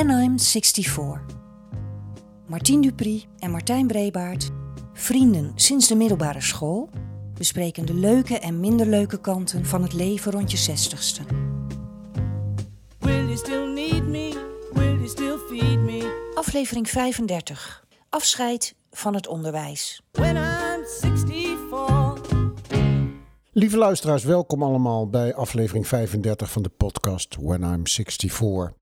When I'm 64. Martien Dupri en Martijn Brebaert, vrienden sinds de middelbare school, bespreken de leuke en minder leuke kanten van het leven rond je zestigste. Will you still need me? Will you still feed me? Aflevering 35. Afscheid van het onderwijs. When I'm 64. Lieve luisteraars, welkom allemaal bij aflevering 35 van de podcast When I'm 64.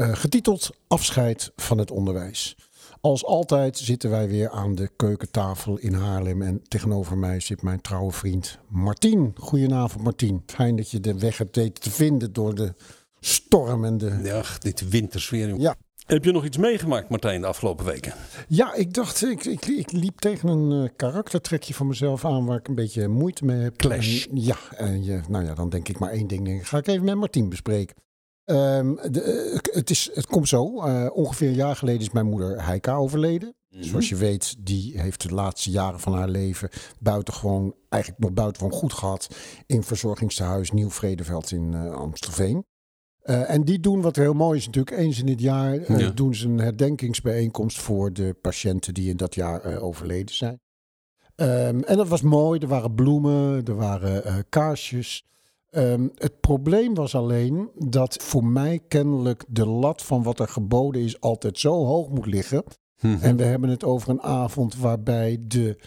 Eh, getiteld Afscheid van het onderwijs. Als altijd zitten wij weer aan de keukentafel in Haarlem en tegenover mij zit mijn trouwe vriend Martien. Goedenavond Martien. Fijn dat je de weg hebt weten te vinden door de storm en de... Ja, dit wintersfeer. Ja, Heb je nog iets meegemaakt, Martijn, de afgelopen weken? Ja, ik dacht, ik, ik, ik liep tegen een eh, karaktertrekje van mezelf aan waar ik een beetje moeite mee heb. Clash. En, ja, en je, nou ja, dan denk ik maar één ding. Denk ga ik even met Martien bespreken. Ehm, de, eh, het, is, het komt zo. eh, ongeveer een jaar geleden is mijn moeder Heika overleden. Zoals je weet, die heeft de laatste jaren van haar leven buitengewoon, eigenlijk nog buitengewoon goed gehad in verzorgingstehuis Nieuw Vredeveld in eh, Amstelveen. En die doen wat heel mooi is natuurlijk. Eens in het jaar Ja. doen ze een herdenkingsbijeenkomst voor de patiënten die in dat jaar overleden zijn. Ehm, en dat was mooi. Er waren bloemen, er waren kaarsjes. Ehm, het probleem was alleen dat voor mij kennelijk de lat van wat er geboden is altijd zo hoog moet liggen. En we hebben het over een avond waarbij de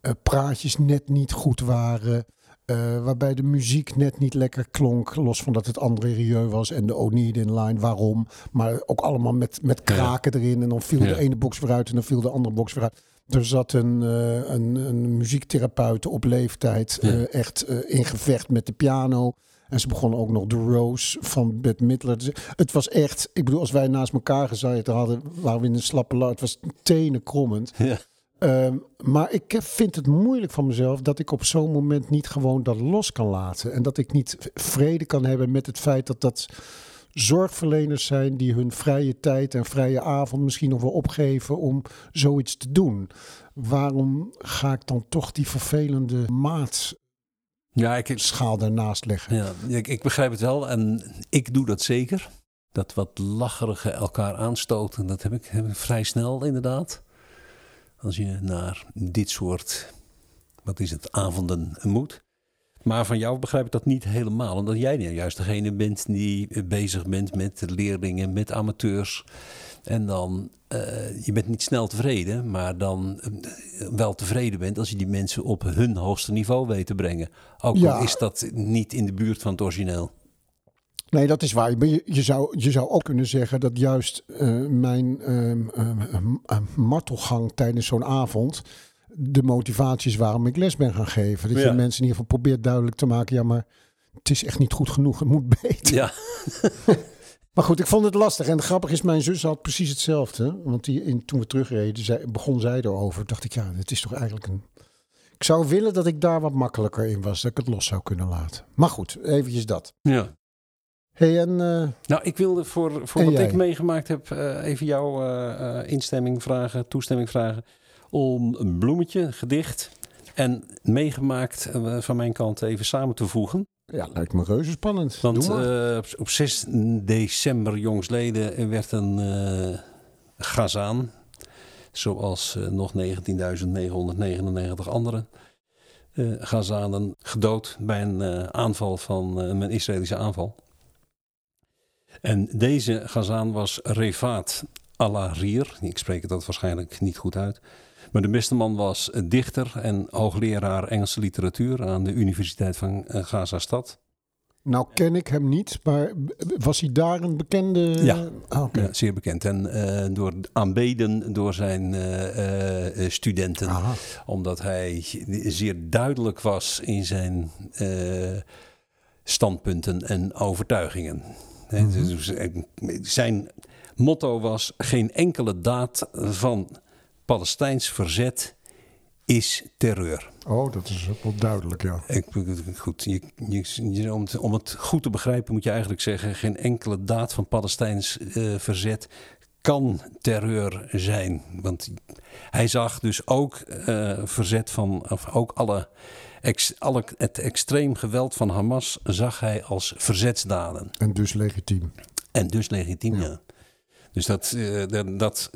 eh, praatjes net niet goed waren. eh, waarbij de muziek net niet lekker klonk. Los van dat het André Rieu was en de Onid in line. Waarom? Maar ook allemaal met, met kraken erin. En dan viel Ja. de ene box weer uit en dan viel de andere box weer uit. Er zat een, eh, een, een muziektherapeut op leeftijd Ja. eh, echt eh, in gevecht met de piano. En ze begon ook nog de Rose van Bette Midler. Dus Het was echt, ik bedoel, als wij naast elkaar gezeten hadden, waren we in een slappe lach. Het was tenenkrommend. Ja. Ehm, maar ik vind het moeilijk van mezelf dat ik op zo'n moment niet gewoon dat los kan laten. En dat ik niet vrede kan hebben met het feit dat dat zorgverleners zijn die hun vrije tijd en vrije avond misschien nog wel opgeven om zoiets te doen. Waarom ga ik dan toch die vervelende maatschaal Ja, ik, daarnaast leggen? ja ik, ik begrijp het wel. En ik doe dat zeker. Dat wat lacherige elkaar aanstoten, dat heb ik, heb ik vrij snel inderdaad. Als je naar dit soort, wat is het, avonden moet. Maar van jou begrijp ik dat niet helemaal. Omdat jij nou juist degene bent die eh, bezig bent met leerlingen, met amateurs. En dan, eh, je bent niet snel tevreden, maar dan eh, wel tevreden bent als je die mensen op hun hoogste niveau weet te brengen. Ook Ja. al is dat niet in de buurt van het origineel. Nee, dat is waar. Je, je, zou, je zou ook kunnen zeggen dat juist mijn ehm, ehm, ehm, martelgang tijdens zo'n avond de motivatie is waarom ik les ben gaan geven. Dat je Ja. de mensen in ieder geval probeert duidelijk te maken, ja, maar het is echt niet goed genoeg, het moet beter. Ja, Maar goed, ik vond het lastig. En grappig is, mijn zus had precies hetzelfde. Want die, in, toen we terugreden, zei, begon zij erover. Dacht ik, ja, het is toch eigenlijk een... Ik zou willen dat ik daar wat makkelijker in was. Dat ik het los zou kunnen laten. Maar goed, eventjes dat. ja. hey, en... eh, Nou, ik wilde voor, voor wat jij? ik meegemaakt heb eh, even jouw eh, instemming vragen, toestemming vragen. Om een bloemetje, gedicht en meegemaakt eh, van mijn kant even samen te voegen. Ja, lijkt me reuze spannend. Want eh, op, op 6 december jongsleden werd een eh gazaan, zoals nog 19.999 andere eh gazanen, gedood bij een aanval van een Israëlische aanval. En deze gazaan was Refaat Alarir. Ik spreek het dat waarschijnlijk niet goed uit. Maar de beste man was dichter en hoogleraar Engelse literatuur aan de Universiteit van eh, Gaza-stad. Nou ken ik hem niet, maar was hij daar een bekende... Ja. Ah. Ja, zeer bekend. En eh, door, aanbeden door zijn eh, studenten. Aha. Omdat hij zeer duidelijk was in zijn standpunten en overtuigingen. Mhm. dus, zijn motto was: geen enkele daad van Palestijns verzet is terreur. Oh, dat is wel duidelijk, ja. Ik, goed, je, je, om, het, om het goed te begrijpen moet je eigenlijk zeggen: geen enkele daad van Palestijns eh, verzet kan terreur zijn. Want hij zag dus ook eh, verzet van, of ook alle, ex, alle, het extreem geweld van Hamas zag hij als verzetsdaden. En dus legitiem. En dus legitiem, Ja. ja. Dus dat, eh, dat, dat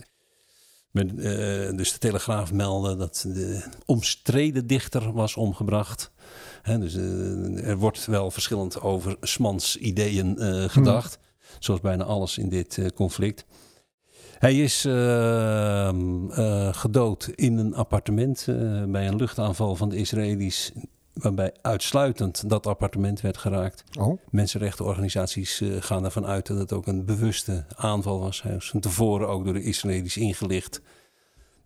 met, eh, dus de Telegraaf meldde dat de omstreden dichter was omgebracht. Dus eh, er wordt wel verschillend over Smans ideeën eh, gedacht. Zoals bijna alles in dit conflict. Hij is gedood in een appartement bij een luchtaanval van de Israëli's. Waarbij uitsluitend dat appartement werd geraakt. Oh, Mensenrechtenorganisaties eh, gaan ervan uit dat het ook een bewuste aanval was. Hij was van tevoren ook door de Israëli's ingelicht.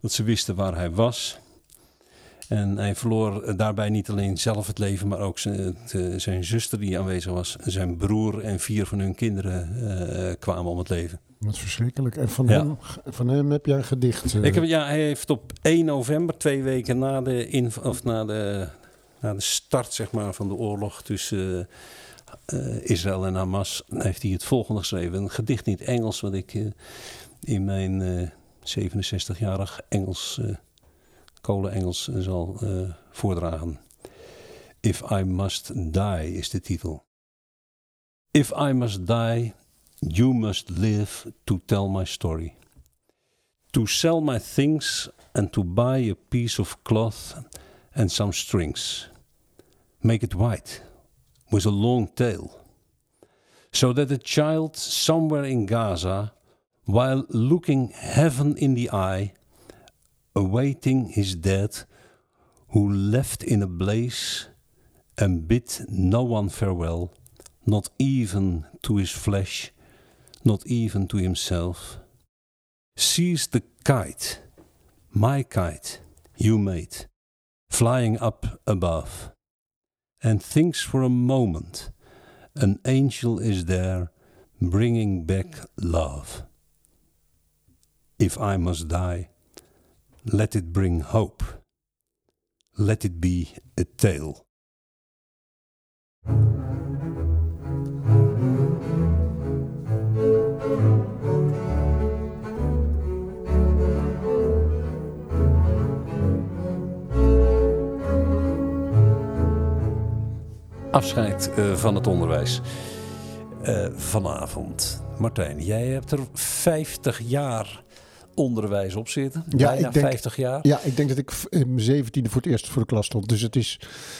Dat ze wisten waar hij was. En hij verloor eh, daarbij niet alleen zelf het leven, maar ook zijn, het, eh, zijn zuster die aanwezig was. Zijn broer en vier van hun kinderen kwamen om het leven. wat verschrikkelijk. En van, Ja. hem, van hem heb jij een gedicht. Ik heb, ja, hij heeft op 1 november, twee weken na de, of na de, de start zeg maar, van de oorlog tussen eh, Israël en Hamas, heeft hij het volgende geschreven. Een gedicht in het Engels, wat ik eh, in mijn eh, 67-jarig Engels, eh kolen-Engels, eh, zal voordragen. If I Must Die is de titel. If I must die, you must live to tell my story. To sell my things and to buy a piece of cloth and some strings. Make it white with a long tail. So that a child somewhere in Gaza, while looking heaven in the eye, awaiting his dead, who left in a blaze and bid no one farewell, not even to his flesh, not even to himself, sees the kite, my kite, you made, flying up above, and thinks for a moment an angel is there bringing back love. If I must die, let it bring hope. Let it be a tale. Afscheid eh, van het onderwijs. Eh, vanavond. Martijn, jij hebt er 50 jaar onderwijs op zitten. Ja, Bijna ik denk- 50 jaar. Ja, ik denk dat ik in mijn zeventiende voor het eerst voor de klas stond. Dus het is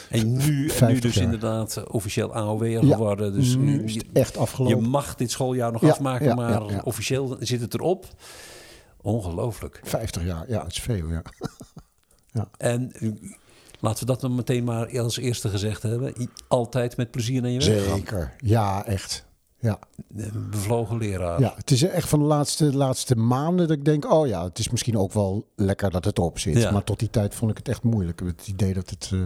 En nu, en nu 50 dus jaar. inderdaad eh, officieel AOW'er Ja, geworden. Dus nu je- is het echt je afgelopen. mag dit schooljaar nog Ja, afmaken, ja, maar officieel zit het erop. Ongelooflijk. 50 jaar, ja, het is veel, ja. En eh, laten we dat dan meteen maar als eerste gezegd hebben. Altijd met plezier naar je werk gaan. Zeker, ja, echt. Ja, Een bevlogen leraar. ja, het is echt van de laatste, laatste maanden dat ik denk, oh ja, het is misschien ook wel lekker dat het op zit. Ja. Maar tot die tijd vond ik het echt moeilijk. Het idee dat het, eh,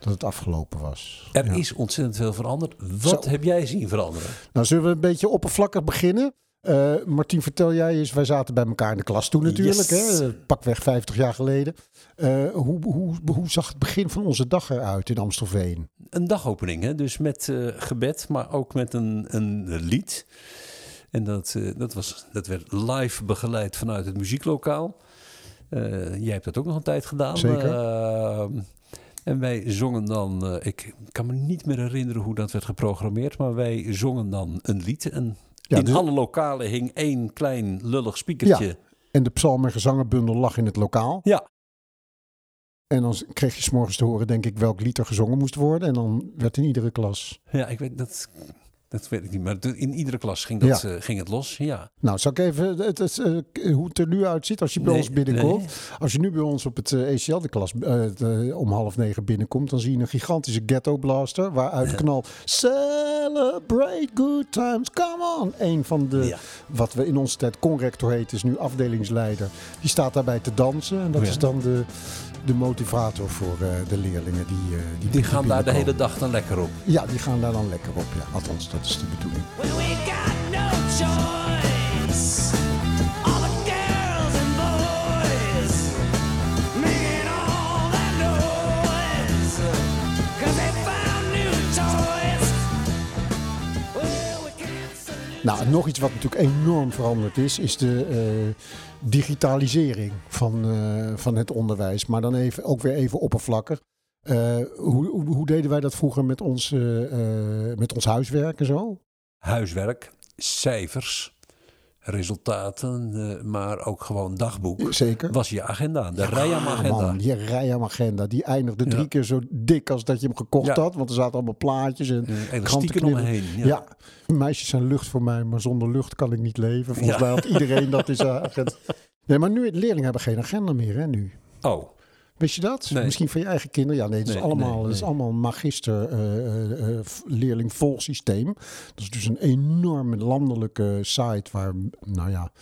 dat het afgelopen was. Er Ja. is ontzettend veel veranderd. Wat Zo. heb jij zien veranderen? Nou, zullen we een beetje oppervlakkig beginnen? Eh Martien, vertel jij eens. Wij zaten bij elkaar in de klas toen natuurlijk. Yes. Hè? Pakweg 50 jaar geleden. Eh, hoe, hoe, hoe zag het begin van onze dag eruit in Amstelveen? Een dagopening, hè? dus met eh, gebed, maar ook met een, een lied. En dat, eh, dat, was, dat werd live begeleid vanuit het muzieklokaal. Jij hebt dat ook nog een tijd gedaan. Zeker. En wij zongen dan, ik kan me niet meer herinneren hoe dat werd geprogrammeerd, maar wij zongen dan een lied. En Ja, in dus- alle lokalen hing één klein lullig spiekertje. En de psalm- en gezangenbundel lag in het lokaal. Ja. En dan kreeg je s'morgens te horen, denk ik, welk lied er gezongen moest worden. En dan werd in iedere klas... Ja, ik weet dat. Dat weet ik niet, maar in iedere klas ging, dat, eh, ging het los. Ja. Nou, zal ik even het, het, eh, hoe het er nu uitziet als je bij Nee, ons binnenkomt? nee. Als je nu bij ons op het eh, ECL de klas om half negen binnenkomt, dan zie je een gigantische ghetto blaster waaruit knal Celebrate good times, come on. Een van de, Ja. wat we in onze tijd conrector heet, is nu afdelingsleider. Die staat daarbij te dansen en dat Oh ja. is dan de, de motivator voor eh, de leerlingen die, eh, die Die gaan daar de hele dag dan lekker op. Ja, die gaan daar dan lekker op. Ja. Althans, dat is de bedoeling. Nou, nog iets wat natuurlijk enorm veranderd is, is de eh, digitalisering van, eh, van het onderwijs. Maar dan even, ook weer even oppervlakkig. Eh, hoe, hoe, deden wij dat vroeger met ons, met ons huiswerk en zo? Huiswerk, cijfers, resultaten, eh, maar ook gewoon dagboek, Zeker. was je agenda. De Ja, Rijam-agenda. man, die Rijam-agenda. Die eindigde drie Ja. keer zo dik als dat je hem gekocht Ja. had. Want er zaten allemaal plaatjes en krantenknippen. omheen. Ja. Meisjes zijn lucht voor mij, maar zonder lucht kan ik niet leven. Volgens mij had iedereen dat zijn agenda. Nee, maar nu, leerlingen hebben geen agenda meer, hè, nu. Oh, Wist je dat? Nee. Misschien van je eigen kinderen. Ja, nee, het is Nee, allemaal, nee, het is allemaal een magister eh, eh, eh, leerling volsysteem. Dat is dus een enorme landelijke site waar, nou ja,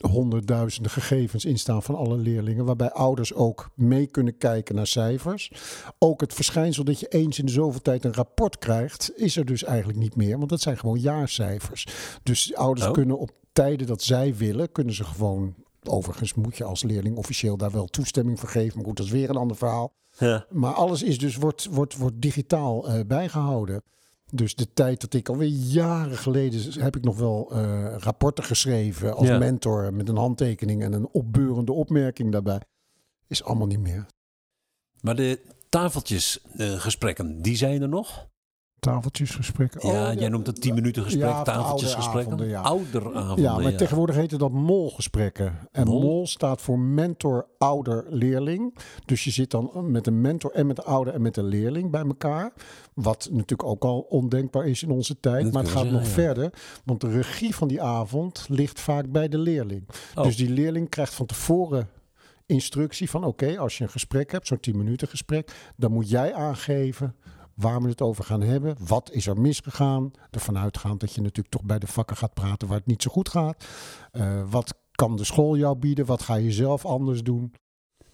honderdduizenden gegevens in staan van alle leerlingen. Waarbij ouders ook mee kunnen kijken naar cijfers. Ook het verschijnsel dat je eens in de zoveel tijd een rapport krijgt, is er dus eigenlijk niet meer. Want dat zijn gewoon jaarcijfers. Dus ouders Oh. kunnen op tijden dat zij willen, kunnen ze gewoon. Overigens moet je als leerling officieel daar wel toestemming voor geven. Maar goed, dat is weer een ander verhaal. ja. Maar alles is dus, wordt, wordt, wordt digitaal eh, bijgehouden. Dus de tijd dat ik alweer jaren geleden heb ik nog wel eh, rapporten geschreven als Ja. mentor met een handtekening en een opbeurende opmerking daarbij. Is allemaal niet meer. Maar de tafeltjesgesprekken, die zijn er nog? Tafeltjesgesprekken. ja, Oh, jij noemt het 10 minuten gesprek, Ja, tafeltjesgesprekken. ouderavonden, ja. Ouderavonden, Ja, maar tegenwoordig heet het dat MOL-gesprekken. En Mol? MOL? staat voor mentor, ouder, leerling. Dus je zit dan met een mentor en met de ouder en met de leerling bij elkaar. Wat natuurlijk ook al ondenkbaar is in onze tijd. Dat maar het gaat nog ja. verder. Want de regie van die avond ligt vaak bij de leerling. Oh. Dus die leerling krijgt van tevoren instructie van... oké, als je een gesprek hebt, zo'n 10 minuten gesprek... dan moet jij aangeven waar we het over gaan hebben. Wat is er misgegaan? Ervan uitgaand dat je natuurlijk toch bij de vakken gaat praten waar het niet zo goed gaat. Eh, wat kan de school jou bieden? Wat ga je zelf anders doen?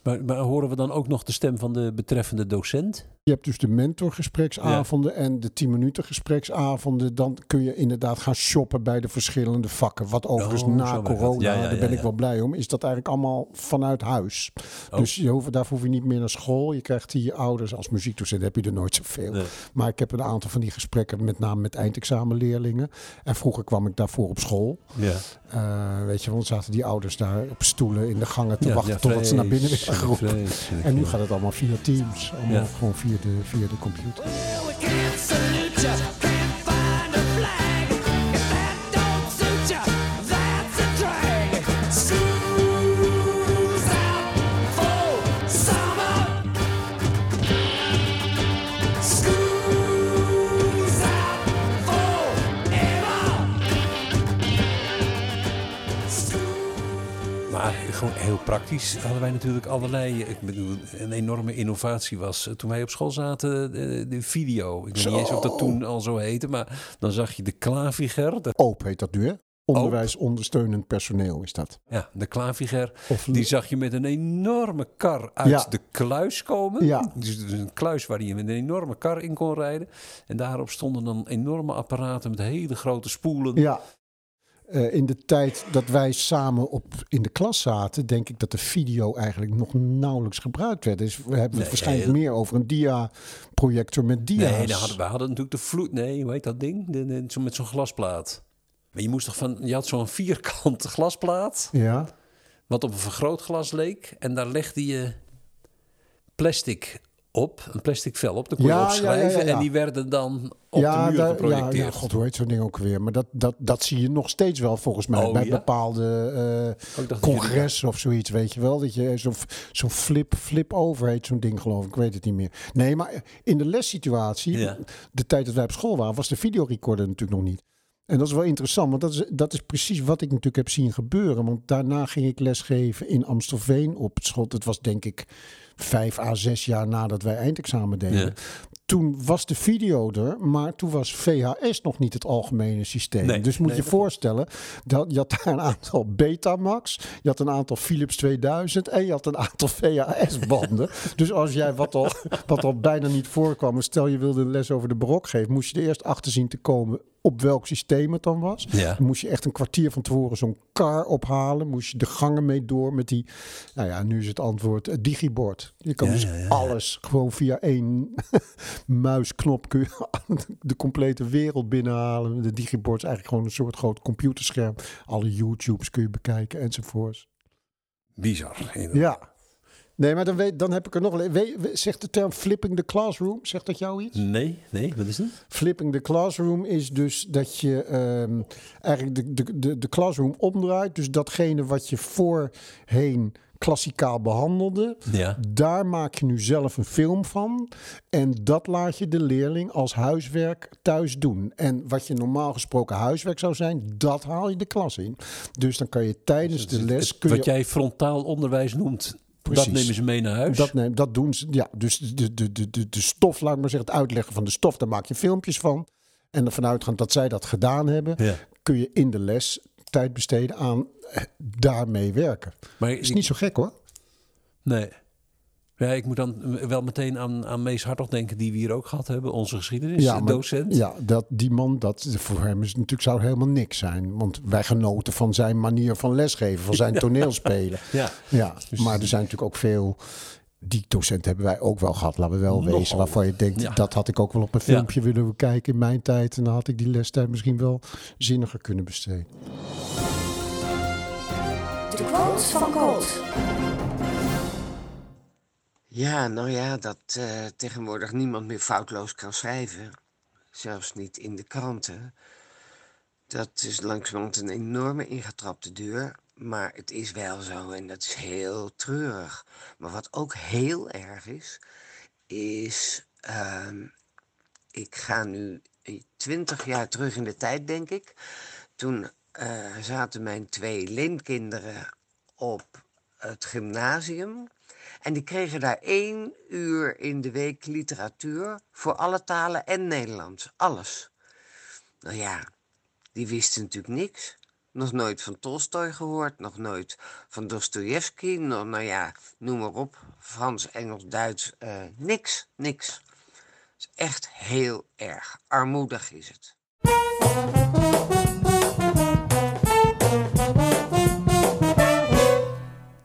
Maar, maar horen we dan ook nog de stem van de betreffende docent? Je hebt dus de mentorgespreksavonden en de 10 minuten gespreksavonden. Dan kun je inderdaad gaan shoppen bij de verschillende vakken. Wat overigens Oh, na corona, Ja, ja, daar ben ik wel blij om, is dat eigenlijk allemaal vanuit huis. Oh. Dus je hoeft, daarvoor hoef je niet meer naar school. Je krijgt hier ouders als muziekdocent, heb je er nooit zoveel. Nee. Maar ik heb een aantal van die gesprekken, met name met eindexamenleerlingen. En vroeger kwam ik daarvoor op school. Ja. Eh, weet je, want zaten die ouders daar op stoelen in de gangen te wachten totdat ze naar binnen werden geroepen. En nu gaat het allemaal via Teams. Allemaal gewoon via de, via de computer. Gewoon heel praktisch hadden wij natuurlijk allerlei. Ik bedoel, een enorme innovatie was eh, toen wij op school zaten de, de video. Ik weet niet eens of dat toen al zo heette, maar dan zag je de klaviger. De, OOP heet dat nu, hè? Onderwijs ondersteunend personeel is dat. ja, de klaviger. Of Die zag je met een enorme kar uit Ja. de kluis komen. Ja. Dus dus een kluis waar je met een enorme kar in kon rijden. En daarop stonden dan enorme apparaten met hele grote spoelen. Ja. Eh, in de tijd dat wij samen op, in de klas zaten, denk ik dat de video eigenlijk nog nauwelijks gebruikt werd. Dus we hebben het Nee, waarschijnlijk heel- meer over een dia-projector met dia's. Nee, hadden, we hadden natuurlijk de vloed. Nee, hoe heet dat ding? De, de- zo met zo'n glasplaat. Maar je moest toch van. Je had zo'n vierkante glasplaat. Ja, Wat op een vergrootglas leek. En daar legde je plastic op. Een plastic vel op. Dan kon je ja, opschrijven. ja, ja, ja. En die werden dan op de muur ja, geprojecteerd. ja, god, hoe heet zo'n ding ook weer? Maar dat, dat, dat zie je nog steeds wel volgens mij Oh, bij bepaalde jullie- congressen of zoiets, weet je wel. Dat je zo'n zo'n flip, flip over heet zo'n ding geloof ik, ik weet het niet meer. Nee, maar in de lessituatie, de tijd dat wij op school waren, was de videorecorder natuurlijk nog niet. En dat is wel interessant, want dat is, dat is precies wat ik natuurlijk heb zien gebeuren. Want daarna ging ik lesgeven in Amstelveen op school. Het was denk ik vijf à zes jaar nadat wij eindexamen deden. Toen was de video er, maar toen was VHS nog niet het algemene systeem. Nee, dus moet nee, je dat voorstellen, dat je had daar een aantal Betamax, je had een aantal Philips 2000 en je had een aantal VHS-banden. dus als jij wat al, wat al bijna niet voorkwam, stel je wilde een les over de barok geven, moest je er eerst achter zien te komen op welk systeem het dan was. Ja. Dan moest je echt een kwartier van tevoren zo'n car ophalen. Moest je de gangen mee door met die, nou ja, nu is het antwoord het digibord. Je kan Ja, dus ja, ja, ja. alles gewoon via één muisknop kun je de complete wereld binnenhalen. De digibord is eigenlijk gewoon een soort groot computerscherm. Alle YouTubes kun je bekijken enzovoorts. Bizar. inderdaad. Ja, Nee, maar dan, weet, dan heb ik er nog weet- zegt de term flipping the classroom, zegt dat jou iets? Nee, nee, wat is het? Flipping the classroom is dus dat je ehm, eigenlijk de, de, de, de classroom omdraait. Dus datgene wat je voorheen klassikaal behandelde, Ja. daar maak je nu zelf een film van. En dat laat je de leerling als huiswerk thuis doen. En wat je normaal gesproken huiswerk zou zijn, dat haal je de klas in. Dus dan kan je tijdens de les... Wat jij frontaal onderwijs noemt, Precies. dat nemen ze mee naar huis. Dat, neem, dat doen ze. Ja, dus de, de, de, de, de stof, laat ik maar zeggen, het uitleggen van de stof, daar maak je filmpjes van. En ervan uitgaand dat zij dat gedaan hebben, Ja. kun je in de les tijd besteden aan daarmee werken. Maar Is niet zo gek hoor. Nee. Ja, ik moet dan wel meteen aan, aan Mees Hartog denken, die we hier ook gehad hebben, onze geschiedenisdocent. Ja, dat, die man, dat, voor hem is natuurlijk, zou helemaal niks zijn. Want wij genoten van zijn manier van lesgeven, van zijn toneelspelen. Ja. Ja, Dus- maar er zijn natuurlijk ook veel. Die docenten hebben wij ook wel gehad, laten we wel Nogal. wezen. Waarvan je denkt, Ja. dat had ik ook wel op een Ja. filmpje willen bekijken in mijn tijd. En dan had ik die lestijd misschien wel zinniger kunnen besteden. De quote van. Ja, nou ja, dat eh, tegenwoordig niemand meer foutloos kan schrijven. Zelfs niet in de kranten. Dat is langzamerhand een enorme ingetrapte deur. Maar het is wel zo en dat is heel treurig. Maar wat ook heel erg is, is. ehm, ik ga nu twintig jaar terug in de tijd, denk ik. Toen eh, zaten mijn twee leenkinderen op het gymnasium. En die kregen daar één uur in de week literatuur voor alle talen en Nederlands. Alles. Nou ja, die wisten natuurlijk niks. Nog nooit van Tolstoy gehoord, nog nooit van Dostojevski. Nog, nou ja, noem maar op. Frans, Engels, Duits, eh, niks, niks. Is echt heel erg. Armoedig is het.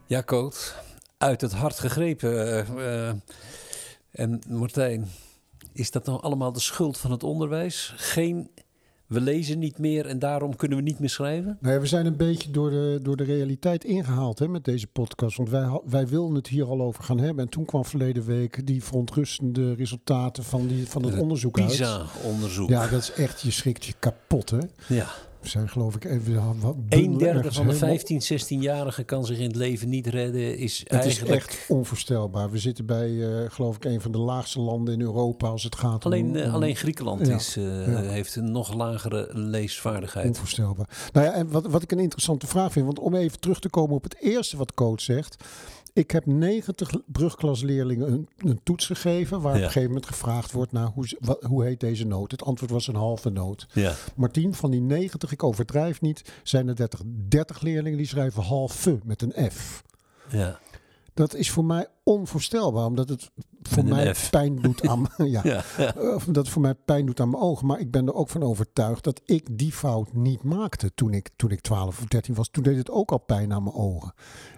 Ja, Coot. Uit het hart gegrepen. eh, eh. en Martijn, is dat nou allemaal de schuld van het onderwijs? Geen, we lezen niet meer en daarom kunnen we niet meer schrijven? Nou ja, we zijn een beetje door de, door de realiteit ingehaald hè, met deze podcast. Want wij, wij wilden het hier al over gaan hebben. En toen kwam verleden week die verontrustende resultaten van, die, van het onderzoek uit. PISA-onderzoek. Ja, dat is echt, je schrikt je kapot hè. ja. Zijn geloof ik even... wat Een derde van de helemaal- 15, 16-jarigen kan zich in het leven niet redden. Is Het is eigenlijk echt onvoorstelbaar. We zitten bij, eh, geloof ik, een van de laagste landen in Europa als het gaat om... Alleen, eh, alleen Griekenland Ja, is, eh, ja. heeft een nog lagere leesvaardigheid. Onvoorstelbaar. Nou ja, en wat, wat ik een interessante vraag vind, want om even terug te komen op het eerste wat coach zegt. Ik heb 90 brugklasleerlingen een, een toets gegeven, waar op een gegeven moment gevraagd wordt naar hoe, wat, hoe heet deze noot. Het antwoord was een halve noot. Ja. Martien, van die 90, ik overdrijf niet, zijn er 30, 30 leerlingen die schrijven halve met een F. Ja. Dat is voor mij onvoorstelbaar, omdat het voor mij F. pijn doet aan, ja, Ja. Ja. Of dat het voor mij pijn doet aan mijn ogen. Maar ik ben er ook van overtuigd dat ik die fout niet maakte toen ik, toen ik 12 of 13 was. Toen deed het ook al pijn aan mijn ogen.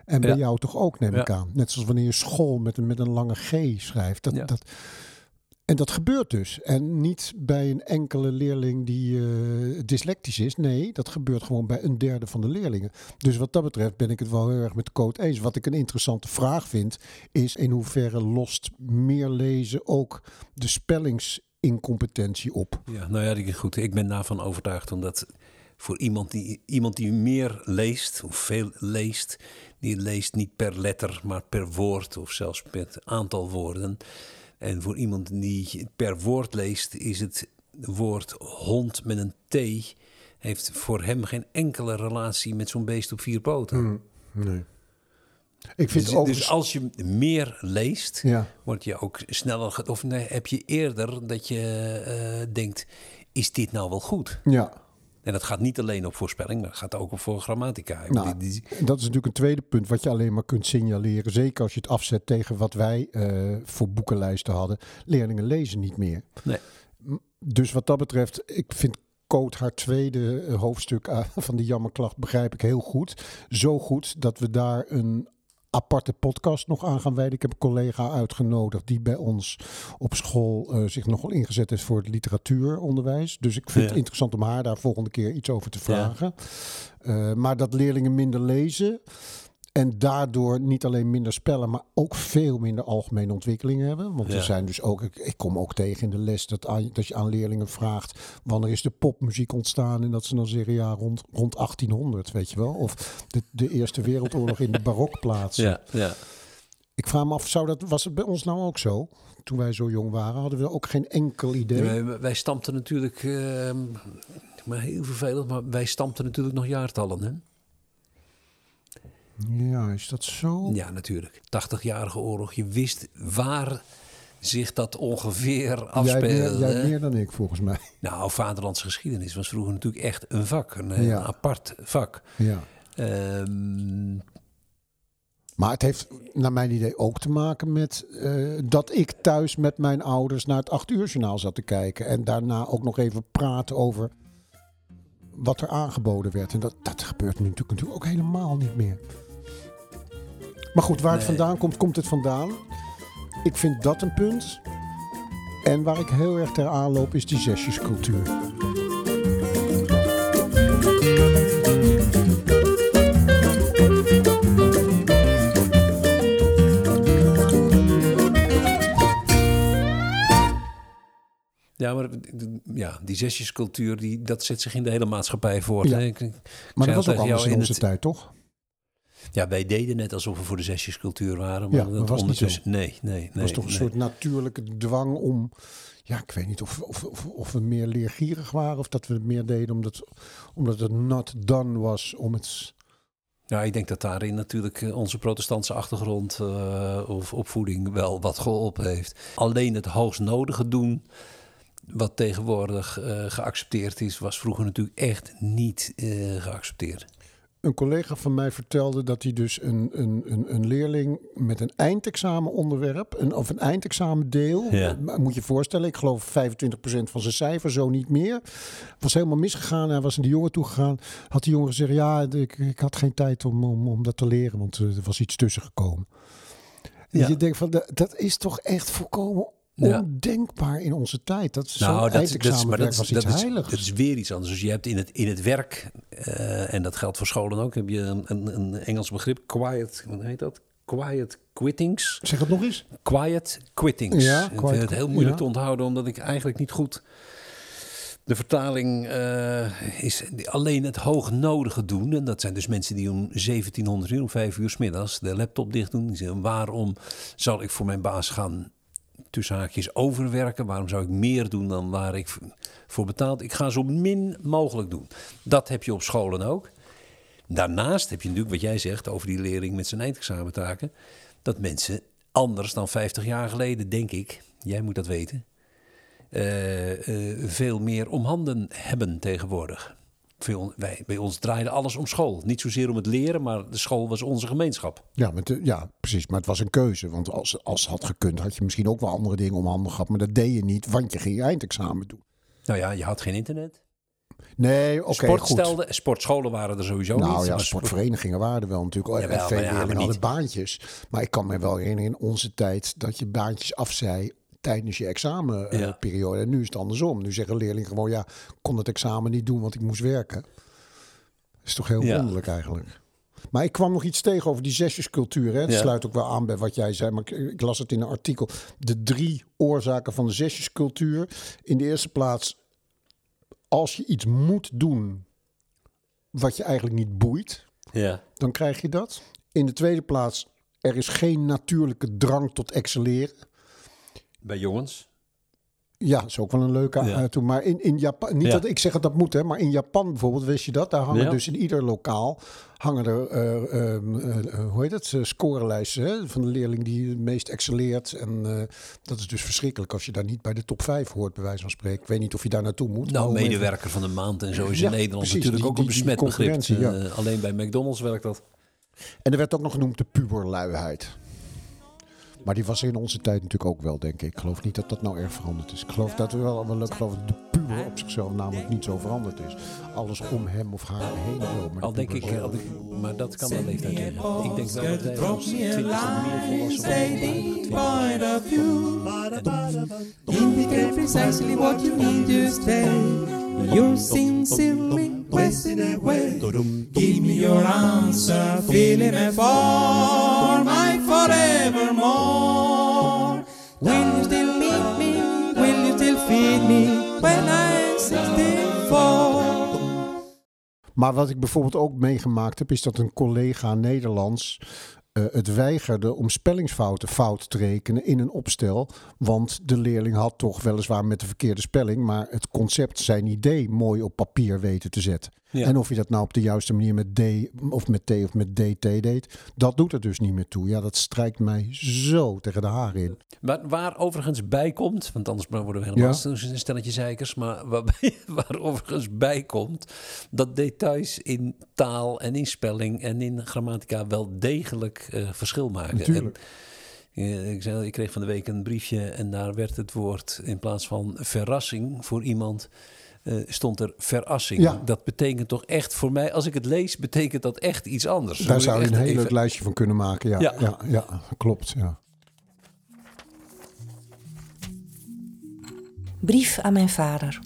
En bij Ja. jou toch ook, neem ik aan. Net zoals wanneer je school met een, met een lange G schrijft. Dat, dat, en dat gebeurt dus. En niet bij een enkele leerling die eh, dyslectisch is. Nee, dat gebeurt gewoon bij een derde van de leerlingen. Dus wat dat betreft ben ik het wel heel erg met de code eens. Wat ik een interessante vraag vind, is in hoeverre lost meer lezen ook de spellingsincompetentie op? Ja, nou ja, goed. Ik ben daarvan overtuigd omdat voor iemand die, iemand die meer leest, of veel leest, die leest niet per letter, maar per woord of zelfs per aantal woorden. En voor iemand die per woord leest, is het woord hond met een T, heeft voor hem geen enkele relatie met zo'n beest op vier poten. Nee. Ik vind Dus, dus als je meer leest, Ja. word je ook sneller, of nee, heb je eerder dat je eh, denkt, is dit nou wel goed? Ja. En dat gaat niet alleen op voorspelling, maar dat gaat ook op voor grammatica. Nou, die- dat is natuurlijk een tweede punt wat je alleen maar kunt signaleren. Zeker als je het afzet tegen wat wij eh, voor boekenlijsten hadden. Leerlingen lezen niet meer. nee. Dus wat dat betreft, ik vind Code haar tweede eh, hoofdstuk eh, van de jammerklacht begrijp ik heel goed. Zo goed dat we daar een aparte podcast nog aan gaan wijden. Ik heb een collega uitgenodigd die bij ons op school eh, zich nogal ingezet heeft voor het literatuuronderwijs. Dus ik vind Ja. het interessant om haar daar volgende keer iets over te vragen. Eh, maar dat leerlingen minder lezen. En daardoor niet alleen minder spellen, maar ook veel minder algemene ontwikkeling hebben. Want Ja. er zijn dus ook, ik, ik kom ook tegen in de les dat, aan- dat je aan leerlingen vraagt wanneer is de popmuziek ontstaan. En dat ze dan zeggen ja, rond, rond 1800, weet je wel. Of de, de Eerste Wereldoorlog in de barokplaats. Ja, ja. Ik vraag me af, zou dat, was het bij ons nou ook zo? Toen wij zo jong waren, hadden we ook geen enkel idee. Wij, wij stampten natuurlijk, ehm, maar heel vervelend, maar wij stampten natuurlijk nog jaartallen. Hè? Ja, is dat zo? Ja, natuurlijk. 80-jarige oorlog. Je wist waar zich dat ongeveer jij, afspeelde. meer, jij hè? meer dan ik, volgens mij. Nou, vaderlandse geschiedenis was vroeger natuurlijk echt een vak. Een, Ja. apart vak. Ja. Ehm, Maar het heeft naar mijn idee ook te maken met eh, dat ik thuis met mijn ouders naar het acht uur journaal zat te kijken. En daarna ook nog even praten over wat er aangeboden werd. En dat, dat gebeurt nu natuurlijk ook helemaal niet meer. Maar goed, waar het vandaan komt, komt het vandaan. Ik vind dat een punt. En waar ik heel erg ter aanloop is die zesjescultuur. ja, maar ja, die zesjescultuur, die, dat zet zich in de hele maatschappij voort. Ja. hè? Ik- ik Maar dat was ook anders in onze tijd, toch? Ja, wij deden net alsof we voor de zesjescultuur waren. Maar Ja, dat was niet ondertussen... Nee, nee, nee. Het was toch een soort natuurlijke dwang om. Ja, ik weet niet of, of, of, of we meer leergierig waren of dat we het meer deden omdat, omdat het not done was om het. Ja, ik denk dat daarin natuurlijk eh, onze protestantse achtergrond eh, of opvoeding wel wat geholpen heeft. Alleen het hoogst nodige doen, wat tegenwoordig eh, geaccepteerd is, was vroeger natuurlijk echt niet geaccepteerd. Een collega van mij vertelde dat hij dus een, een, een, een leerling met een eindexamenonderwerp, een, of een eindexamendeel, Ja. moet je voorstellen, ik geloof 25% van zijn cijfer, zo niet meer, was helemaal misgegaan. Hij was naar die jongen toegegaan, had die jongen gezegd, ja, ik, ik had geen tijd om, om, om dat te leren, want er was iets tussen gekomen. En Ja. Je denkt van, dat, dat is toch echt volkomen. Ondenkbaar in onze tijd. Dat zo'n Nou, dat, is- dat, is- maar dat, was is- iets dat, is, dat is weer iets anders. Dus je hebt in het, in het werk, eh, en dat geldt voor scholen ook, heb je een, een, een Engels begrip, quiet, hoe heet dat? Quiet quittings. Zeg het nog eens. Quiet quittings. Ja, ik vind het heel moeilijk ja. te onthouden, omdat ik eigenlijk niet goed... De vertaling eh, is alleen het hoognodige doen. En dat zijn dus mensen die om 1700 uur, om 5 uur 's middags, de laptop dicht doen. Die zeggen, waarom zal ik voor mijn baas gaan tussen haakjes overwerken? Waarom zou ik meer doen dan waar ik voor betaald? Ik ga zo min mogelijk doen. Dat heb je op scholen ook. Daarnaast heb je natuurlijk wat jij zegt over die leerling met zijn eindexamentaken. Dat mensen anders dan 50 jaar geleden, denk ik, jij moet dat weten, eh, eh, veel meer om handen hebben tegenwoordig. Veel, wij, bij ons draaide alles om school. Niet zozeer om het leren, maar de school was onze gemeenschap. Ja, met de, ja, precies. Maar het was een keuze. Want als, als het had gekund, had je misschien ook wel andere dingen om handen gehad. Maar dat deed je niet, want je ging je eindexamen doen. Nou ja, je had geen internet. Nee, oké, goed. stelde, sportscholen waren er sowieso niet. Nou ja, sportverenigingen waren er wel natuurlijk. Jawel, en ja, hadden niet. baantjes. Maar ik kan me wel herinneren in onze tijd dat je baantjes afzei tijdens je examenperiode. Ja. en nu is het andersom. Nu zeggen leerlingen gewoon, ja, ik kon het examen niet doen, want ik moest werken. Dat is toch heel Ja. wonderlijk eigenlijk. Maar ik kwam nog iets tegen over die zesjescultuur. Hè. Het Ja. sluit ook wel aan bij wat jij zei, maar ik, ik las het in een artikel. De drie oorzaken van de zesjescultuur. In de eerste plaats, als je iets moet doen wat je eigenlijk niet boeit, Ja. dan krijg je dat. In de tweede plaats, er is geen natuurlijke drang tot excelleren. Bij jongens. Ja, dat is ook wel een leuke Ja. uiting. Maar in, in Japan, niet Ja. dat ik zeg dat dat moet, hè, maar in Japan bijvoorbeeld, wist je dat? Daar hangen Ja. dus in ieder lokaal hangen er, eh, ehm, eh, eh, hoe heet het, Eh, scorelijsten hè, van de leerling die het meest excelleert. En eh, dat is dus verschrikkelijk als je daar niet bij de top 5 hoort, bij wijze van spreken. Ik weet niet of je daar naartoe moet. Nou, even- medewerker van de maand en zo is Ja, in Nederland precies, natuurlijk die- ook een besmet begrip. Eh, alleen bij McDonald's werkt dat. En er werd ook nog genoemd de puberluiheid. Maar die was er in onze tijd natuurlijk ook wel, denk ik. Ik geloof niet dat dat nou erg veranderd is. Ik geloof dat we wel, wel ik geloof dat de puber op zichzelf namelijk niet zo veranderd is. Alles om hem of haar heen wel. Maar de Al denk ik, al maar dat kan de leeftijd zijn. Ik denk wel dat wij Drop ons 20 meer volwassen. Indicate precisely what you need to say. You're sincerely away. Give me your answer, feeling it for my Maar wat ik bijvoorbeeld ook meegemaakt heb, is dat een collega Nederlands eh, het weigerde om spellingsfouten fout te rekenen in een opstel. Want de leerling had toch weliswaar met de verkeerde spelling, maar het concept, zijn idee, mooi op papier weten te zetten. Ja. En of je dat nou op de juiste manier met D of met T of met DT deed, dat doet er dus niet meer toe. Ja, dat strijkt mij zo tegen de haren in. Waar, waar overigens bij komt, want anders worden we helemaal Ja. een stelletje zeikers, maar waar overigens bij komt dat details in taal en in spelling en in grammatica wel degelijk eh, verschil maken. Natuurlijk. En, eh, ik, zei, ik kreeg van de week een briefje en daar werd het woord in plaats van verrassing voor iemand. eh, stond er verassing. Ja. Dat betekent toch echt voor mij, als ik het lees, betekent dat echt iets anders. Daar Moet zou je een heel even- leuk lijstje van kunnen maken. Ja, ja. Ja. ja, klopt. Ja. Brief aan mijn vader.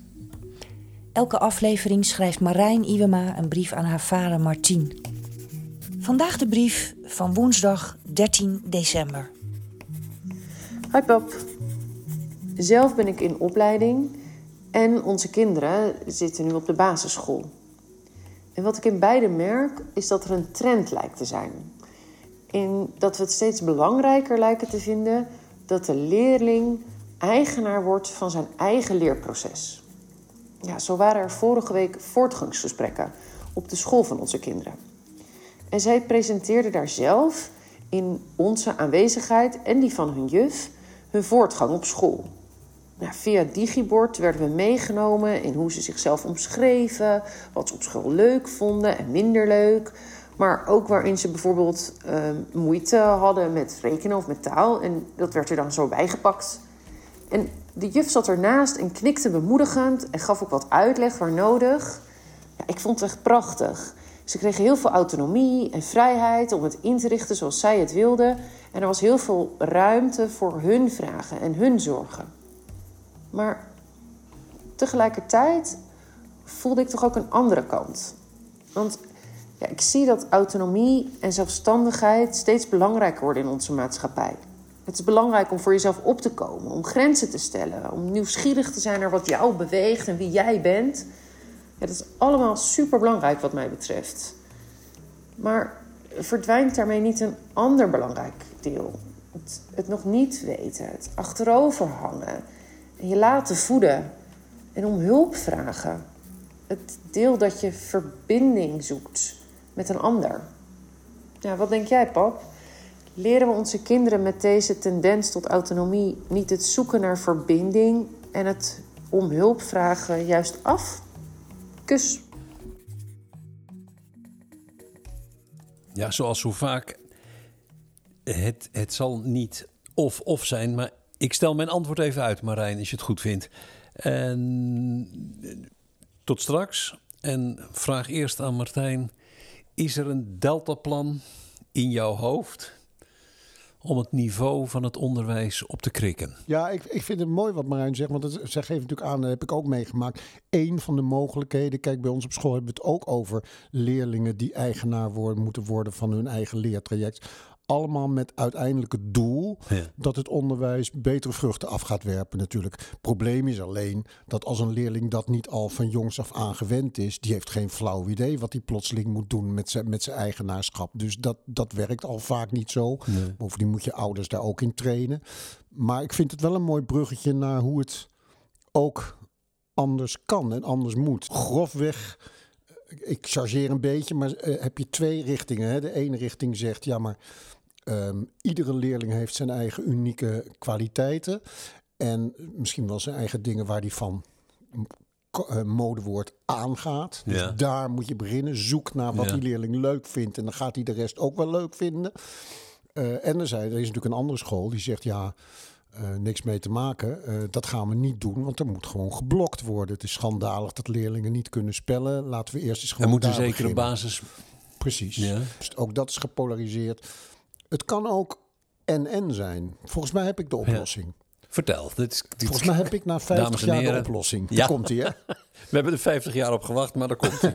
Elke aflevering schrijft Marijn Iwema een brief aan haar vader Martien. Vandaag de brief van woensdag 13 december. Hi pap. Zelf ben ik in opleiding en onze kinderen zitten nu op de basisschool. En wat ik in beide merk is dat er een trend lijkt te zijn. In dat we het steeds belangrijker lijken te vinden dat de leerling eigenaar wordt van zijn eigen leerproces. Ja, zo waren er vorige week voortgangsgesprekken op de school van onze kinderen. En zij presenteerden daar zelf in onze aanwezigheid en die van hun juf hun voortgang op school. Nou, via digibord werden we meegenomen in hoe ze zichzelf omschreven, wat ze op school leuk vonden en minder leuk. Maar ook waarin ze bijvoorbeeld eh, moeite hadden met rekenen of met taal. En dat werd er dan zo bijgepakt. En de juf zat ernaast en knikte bemoedigend en gaf ook wat uitleg waar nodig. Ja, ik vond het echt prachtig. Ze kregen heel veel autonomie en vrijheid om het in te richten zoals zij het wilden. En er was heel veel ruimte voor hun vragen en hun zorgen. Maar tegelijkertijd voelde ik toch ook een andere kant. Want ja, ik zie dat autonomie en zelfstandigheid steeds belangrijker worden in onze maatschappij. Het is belangrijk om voor jezelf op te komen, om grenzen te stellen, om nieuwsgierig te zijn naar wat jou beweegt en wie jij bent. Dat is allemaal super belangrijk wat mij betreft. Maar verdwijnt daarmee niet een ander belangrijk deel? Het, het nog niet weten, het achterover hangen, en je laten voeden en om hulp vragen. Het deel dat je verbinding zoekt met een ander. Ja, wat denk jij, pap? Leren we onze kinderen met deze tendens tot autonomie niet het zoeken naar verbinding en het om hulp vragen juist af? Kus. Ja, zoals zo vaak. Het, het zal niet of-of zijn, maar ik stel mijn antwoord even uit, Marijn, als je het goed vindt. En tot straks. En vraag eerst aan Martijn: is er een deltaplan in jouw hoofd om het niveau van het onderwijs op te krikken? Ja, ik, ik vind het mooi wat Marijn zegt. Want het, zij geeft natuurlijk aan, dat heb ik ook meegemaakt. Eén van de mogelijkheden. Kijk, bij ons op school hebben we het ook over leerlingen die eigenaar worden, moeten worden van hun eigen leertraject. Allemaal met uiteindelijk het doel Ja. dat het onderwijs betere vruchten af gaat werpen natuurlijk. Probleem is alleen dat als een leerling dat niet al van jongs af aan gewend is, die heeft geen flauw idee wat hij plotseling moet doen met zijn, met zijn eigenaarschap. Dus dat, dat werkt al vaak niet zo. Bovendien moet je ouders daar ook in trainen. Maar ik vind het wel een mooi bruggetje naar hoe het ook anders kan en anders moet. Grofweg, eh, ik chargeer een beetje, maar eh, heb je twee richtingen. Hè? De ene richting zegt, ja maar ehm, iedere leerling heeft zijn eigen unieke kwaliteiten. En misschien wel zijn eigen dingen waar die van eh, modewoord aangaat. Dus Ja. daar moet je beginnen. Zoek naar wat Ja. die leerling leuk vindt. En dan gaat hij de rest ook wel leuk vinden. Eh, en er, zijn, er is natuurlijk een andere school die zegt ja, eh, niks mee te maken. Dat gaan we niet doen, want er moet gewoon geblokt worden. Het is schandalig dat leerlingen niet kunnen spellen. Laten we eerst eens Er gewoon moet een zekere beginnen. basis. Precies. Ja. Dus ook dat is gepolariseerd. Het kan ook en-en zijn. Volgens mij heb ik de oplossing. Vertel. Dit is, dit- Volgens mij heb ik na 50 Dames en jaar de oplossing. Ja. Daar komt hij, hè? We hebben er 50 jaar op gewacht, maar dat komt.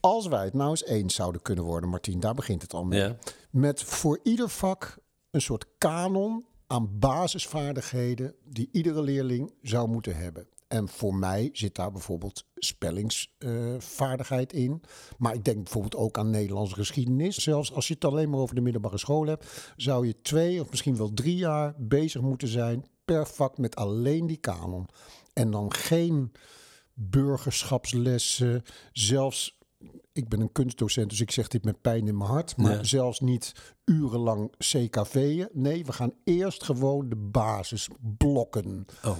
Als wij het nou eens eens zouden kunnen worden, Martien, daar begint het al mee. Ja. Met voor ieder vak een soort kanon aan basisvaardigheden die iedere leerling zou moeten hebben. En voor mij zit daar bijvoorbeeld spellingsvaardigheid in. Maar ik denk bijvoorbeeld ook aan Nederlandse geschiedenis. Zelfs als je het alleen maar over de middelbare school hebt, zou je twee of misschien wel drie jaar bezig moeten zijn per vak met alleen die kanon. En dan geen burgerschapslessen, zelfs ik ben een kunstdocent, dus ik zeg dit met pijn in mijn hart. Maar zelfs niet urenlang CKV'en. Nee, we gaan eerst gewoon de basisblokken. Oh,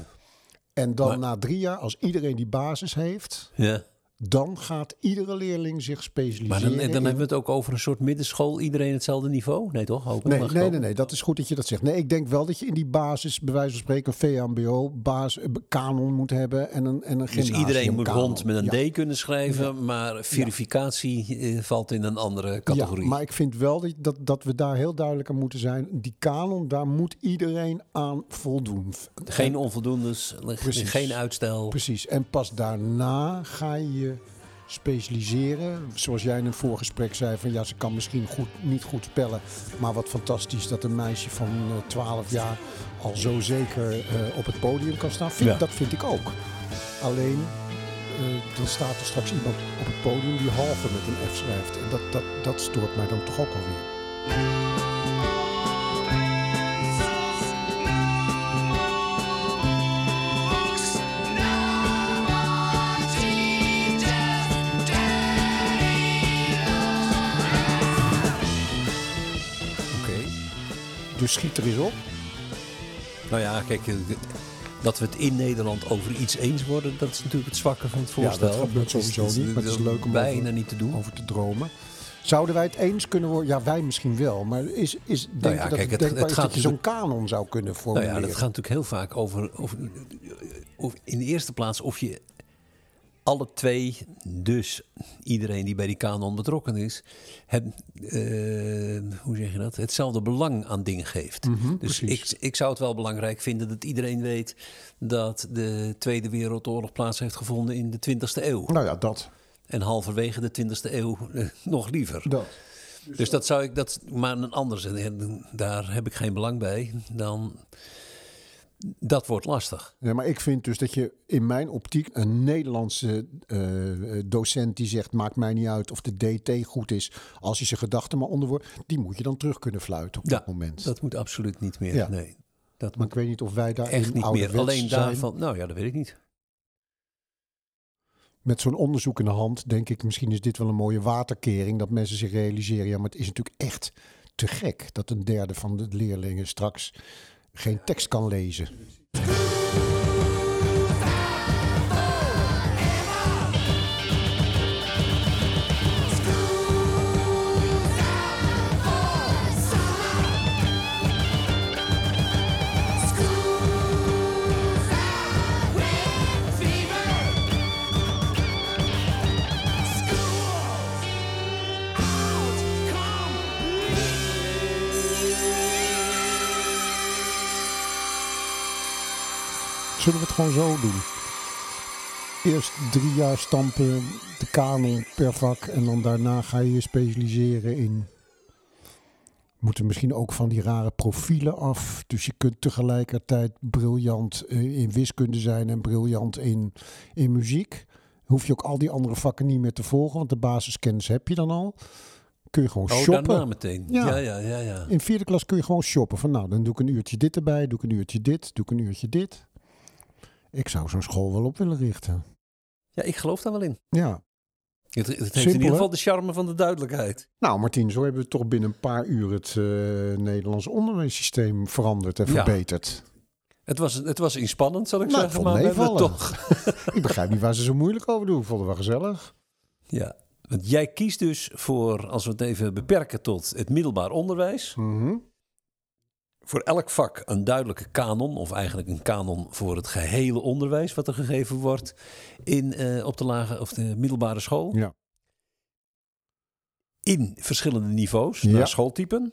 En dan Maar- na drie jaar, als iedereen die basis heeft, ja. Dan gaat iedere leerling zich Maar specialiseren. dan, dan in- hebben we het ook over een soort middenschool. Iedereen hetzelfde niveau? Nee, toch? Ook Nee, nee, nee, nee, dat is goed dat je dat zegt. Nee, ik denk wel dat je in die basis, bij wijze van spreken, VMBO, basis, eh, kanon moet hebben en een, en een Dus iedereen moet kanon. rond met een Ja. D kunnen schrijven, maar verificatie eh, valt in een andere categorie. Ja, maar ik vind wel dat, dat, dat we daar heel duidelijk aan moeten zijn. Die kanon, daar moet iedereen aan voldoen. Geen onvoldoendes, Precies. geen uitstel. Precies. En pas daarna ga je specialiseren. Zoals jij in een voorgesprek zei: van ja, ze kan misschien goed, niet goed spellen. Maar wat fantastisch dat een meisje van eh, 12 jaar al zo zeker eh, op het podium kan staan. Vind- Ja. Dat vind ik ook. Alleen. eh, dan staat er straks iemand op het podium die halve met een F schrijft. En dat, dat, dat stoort mij dan toch ook alweer. Dus schiet er eens op. Nou ja, kijk, eh, dat we het in Nederland over iets eens worden, dat is natuurlijk het zwakke van het voorstel. dat gebeurt sowieso niet, maar het is leuk om bijna over- niet te doen. over te dromen. Zouden wij het eens kunnen worden? Ja, wij misschien wel. Maar is, is denk Nou je ja, dat kijk, het gaat dat je zo'n kanon zou kunnen Nou formuleren? ja, dat gaat natuurlijk heel vaak over, over, of in de eerste plaats of je alle twee, dus iedereen die bij die kanon betrokken is, het, eh, hoe zeg je dat, hetzelfde belang aan dingen geeft. Mhm, dus ik, ik zou het wel belangrijk vinden dat iedereen weet dat de Tweede Wereldoorlog plaats heeft gevonden in de 20e eeuw. Nou ja, dat. En halverwege de 20e eeuw eh, nog liever. dat. Dus dat zou ik, dat, maar een ander, en daar heb ik geen belang bij, dan, dat wordt lastig. Ja, maar ik vind dus dat je in mijn optiek een Nederlandse eh, docent die zegt: maakt mij niet uit of de DT goed is, als je zijn gedachten maar onderwoordt, die moet je dan terug kunnen fluiten op Ja, dat moment. Dat moet absoluut niet meer. Ja. Nee, dat maar ik weet niet of wij daar echt niet meer. Alleen daarvan, nou ja, dat weet ik niet. Met zo'n onderzoek in de hand denk ik, misschien is dit wel een mooie waterkering. Dat mensen zich realiseren, ja, maar het is natuurlijk echt te gek dat een derde van de leerlingen straks geen tekst kan lezen. Zullen we het gewoon zo doen? Eerst drie jaar stampen, de kanon per vak. En dan daarna ga je je specialiseren in... Moeten misschien ook van die rare profielen af. Dus je kunt tegelijkertijd briljant eh, in wiskunde zijn en briljant in, in muziek. Hoef je ook al die andere vakken niet meer te volgen, want de basiskennis heb je dan al. Kun je gewoon Oh, shoppen. daarna meteen. Ja. Ja, ja, ja. ja, In vierde klas kun je gewoon shoppen. Van nou, dan doe ik een uurtje dit erbij, doe ik een uurtje dit, doe ik een uurtje dit. Ik zou zo'n school wel op willen richten. Ja, ik geloof daar wel in. Ja. Het, het heeft Simpel, in ieder geval de charme van de duidelijkheid. Nou, Martien, zo hebben we toch binnen een paar uur het eh Nederlands onderwijssysteem veranderd en Ja. verbeterd. Het was, het was inspannend, zal ik Nou, zeggen. Maar we toch. Ik begrijp niet waar ze zo moeilijk over doen. Ik vond het wel gezellig. Ja. Want jij kiest dus voor, als we het even beperken tot het middelbaar onderwijs. Mhm. Voor elk vak een duidelijke kanon, of eigenlijk een kanon voor het gehele onderwijs wat er gegeven wordt in, eh, op de lage of de middelbare school. Ja. In verschillende niveaus, Ja. naar schooltypen.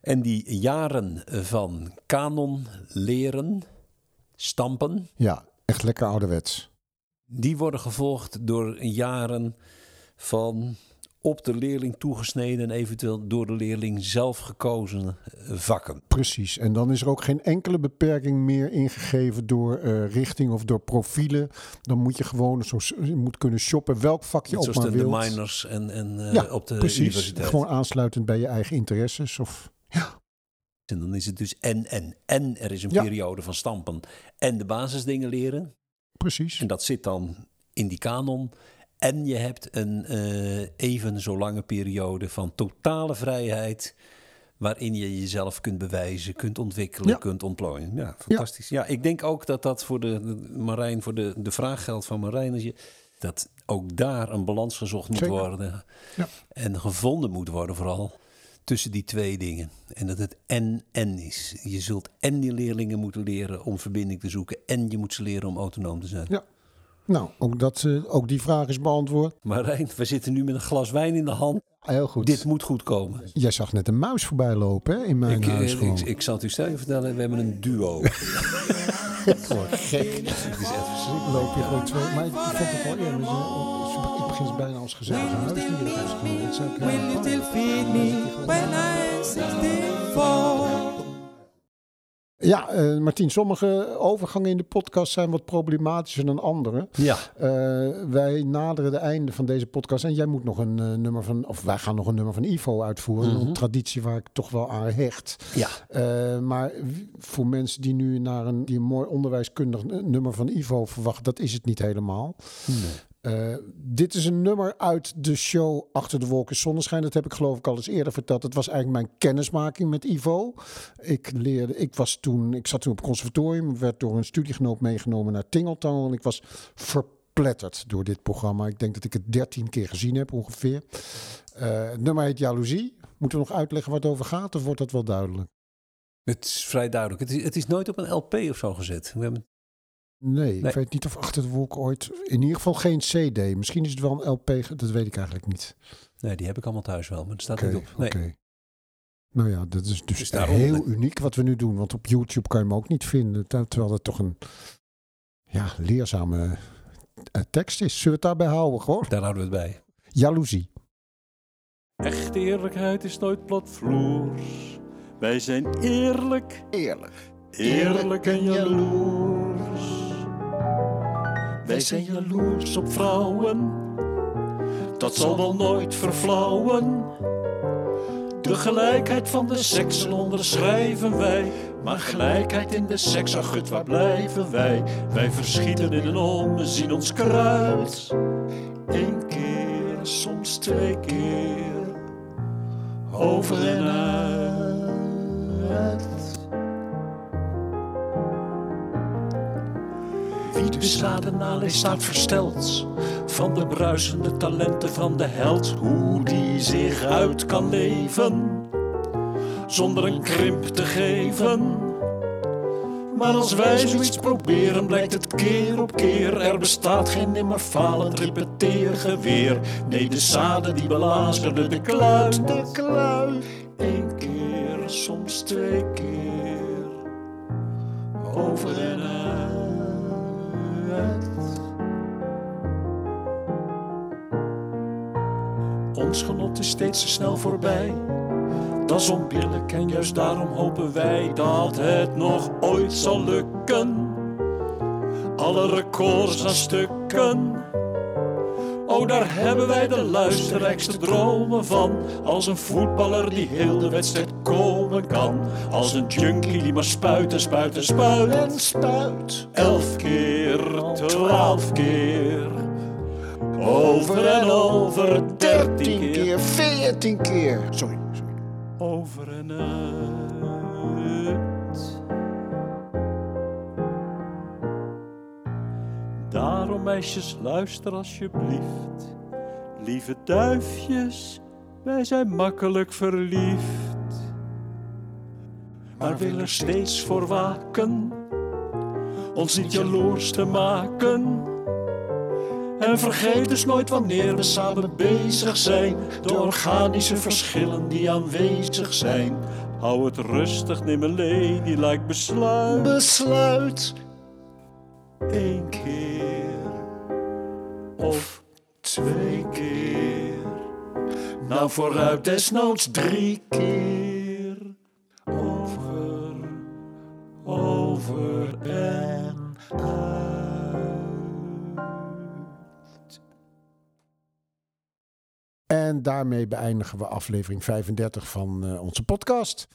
En die jaren van kanon leren, stampen, Ja, echt lekker ouderwets. Die worden gevolgd door jaren van op de leerling toegesneden en eventueel door de leerling zelf gekozen eh, vakken. Precies. En dan is er ook geen enkele beperking meer ingegeven door eh, richting of door profielen. Dan moet je gewoon zo, je moet kunnen shoppen welk vak je Net ook maar de, de wilt. minors en, en eh, ja, op de precies. universiteit. Gewoon aansluitend bij je eigen interesses. Of, En dan is het dus en, en, en er is een Ja. periode van stampen en de basisdingen leren. precies. En dat zit dan in die kanon. En je hebt een eh, even zo lange periode van totale vrijheid. Waarin je jezelf kunt bewijzen, kunt ontwikkelen, Ja. kunt ontplooien. Ja, fantastisch. Ja. ik denk ook dat dat voor de, de Marijn, voor de, de vraag geldt van Marijn. Dat, je, dat ook daar een balans gezocht moet Zeker. worden. Ja. En gevonden moet worden, vooral tussen die twee dingen. En dat het en-en is. Je zult en die leerlingen moeten leren om verbinding te zoeken. En je moet ze leren om autonoom te zijn. Ja. Nou, ook, dat, eh, ook die vraag is beantwoord. Marijn, we zitten nu met een glas wijn in de hand. Heel goed. Dit moet goed komen. Jij zag net een muis voorbij lopen hè, in mijn Ik, huis ik, ik, zal het u sterk vertellen, we hebben een duo. Gewoon gek. Het is echt verschrikkelijk. Loop je gewoon twee. Maar ik vond het wel eerlijk. eh, Ik begin bijna als. Dus eh, you still feed me when I'm 64? Ja, eh Martien, sommige overgangen in de podcast zijn wat problematischer dan andere. Ja, Eh, wij naderen de einde van deze podcast en jij moet nog een eh, nummer van, of wij gaan nog een nummer van Ivo uitvoeren. Mhm. Een traditie waar ik toch wel aan hecht. ja. Maar voor mensen die nu naar een, die een mooi onderwijskundig nummer van Ivo verwachten, dat is het niet helemaal. Eh, dit is een nummer uit de show Achter de Wolken Zonneschijn. Dat heb ik geloof ik al eens eerder verteld. Het was eigenlijk mijn kennismaking met Ivo. Ik leerde, ik was toen, ik zat toen op het conservatorium, werd door een studiegenoot meegenomen naar Tingeltangel en ik was verpletterd door dit programma. Ik denk dat ik het dertien keer gezien heb ongeveer. Eh, het nummer heet Jaloezie. Moeten we nog uitleggen waar het over gaat of wordt dat wel duidelijk? Het is vrij duidelijk. Het is, het is nooit op een LP of zo gezet. We hebben, Nee, ik weet niet of Achter de Wolken ooit... In ieder geval geen CD. Misschien is het wel een LP, dat weet ik eigenlijk niet. nee, die heb ik allemaal thuis wel, maar het staat Oké, niet op. Nee. oké. Nou ja, dat is dus Dus daarom- heel uniek wat we nu doen. Want op YouTube kan je hem ook niet vinden. ter- Terwijl dat toch een ja, leerzame eh, tekst is. Zullen we het daarbij houden gewoon? Daar houden we het bij. Jaloezie. Echte eerlijkheid is nooit platvloers. Wij zijn eerlijk, Eerlijk. eerlijk en jaloers. Wij zijn jaloers op vrouwen, dat zal wel nooit verflauwen. De gelijkheid van de seksen onderschrijven wij. Maar gelijkheid in de seks, ach gut, waar blijven wij? Wij verschieten in een ommezien ons kruid. Eén keer, soms twee keer, over en uit. Wie de zaden naleest staat versteld van de bruisende talenten van de held. Hoe die zich uit kan leven zonder een krimp te geven. Maar als wij zoiets proberen, blijkt het keer op keer. Er bestaat geen nimmer falend repeteergeweer. Nee, de zaden die belazerde de kluit, de kluit. Eén keer, soms twee keer, over en uit. Ons genot is steeds te snel voorbij. Dat is onbillijk en juist daarom hopen wij dat het nog ooit zal lukken. Alle records aan stukken. Oh, daar hebben wij de luisterrijkste dromen van. Als een voetballer die heel de wedstrijd komen kan. Als een junkie die maar spuit en spuit en spuit en spuit. Elf keer, twaalf keer. Over en over, dertien keer. veertien keer. Sorry, sorry. Over en uit. Daarom, meisjes, luister alsjeblieft. Lieve duifjes, wij zijn makkelijk verliefd. Maar willen er steeds voor waken, ons niet jaloers te maken. En vergeet dus nooit wanneer we samen bezig zijn. De organische verschillen die aanwezig zijn. Hou het rustig, neem een ladylike besluit. Besluit één keer of twee keer. Nou vooruit desnoods drie keer. Over, over en uit. En daarmee beëindigen we aflevering 35 van eh, onze podcast.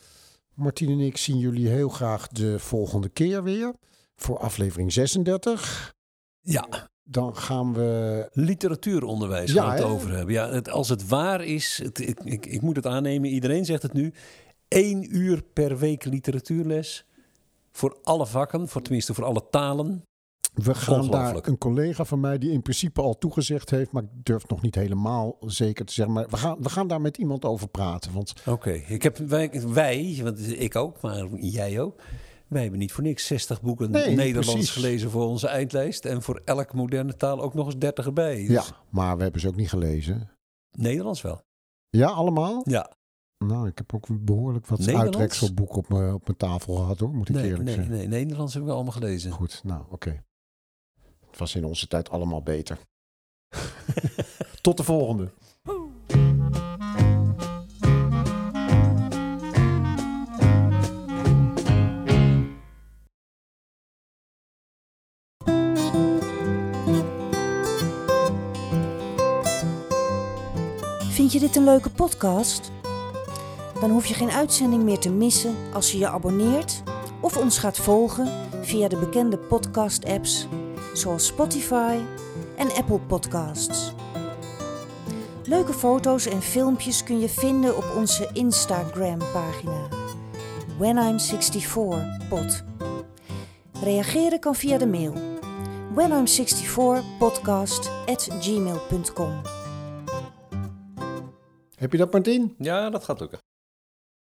Martien en ik zien jullie heel graag de volgende keer weer. Voor aflevering 36. Ja, Dan gaan we. literatuuronderwijs Ja, gaan we het over hebben. Ja, het, als het waar is, het, ik, ik, ik moet het aannemen, iedereen zegt het nu. één uur per week literatuurles. Voor alle vakken, voor, tenminste voor alle talen. We gaan daar een collega van mij die in principe al toegezegd heeft, maar ik durf nog niet helemaal zeker te zeggen. Maar we gaan, we gaan daar met iemand over praten. Want Oké, ik heb wij, wij, want ik ook, maar jij ook. Wij hebben niet voor niks 60 boeken Nee, Nederlands precies. gelezen voor onze eindlijst. En voor elke moderne taal ook nog eens 30 erbij. Dus ja, maar we hebben ze ook niet gelezen. Nederlands wel. Ja, allemaal? Ja. Nou, ik heb ook behoorlijk wat uitrekselboeken op mijn, op mijn tafel gehad hoor, moet ik Nee, eerlijk nee, zeggen. nee, Nederlands hebben we allemaal gelezen. Goed, nou oké. Het was in onze tijd allemaal beter. Tot de volgende. Vind je dit een leuke podcast? Dan hoef je geen uitzending meer te missen als je je abonneert of ons gaat volgen via de bekende podcast-apps zoals Spotify en Apple Podcasts. Leuke foto's en filmpjes kun je vinden op onze Instagram-pagina When I'm 64 pod. Reageren kan via de mail when I'm 64 podcast at gmail.com. Heb je dat Martien? Ja, dat gaat lukken.